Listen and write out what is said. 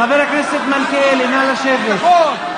חבר הכנסת מלכיאלי, נא לשבת. נכון.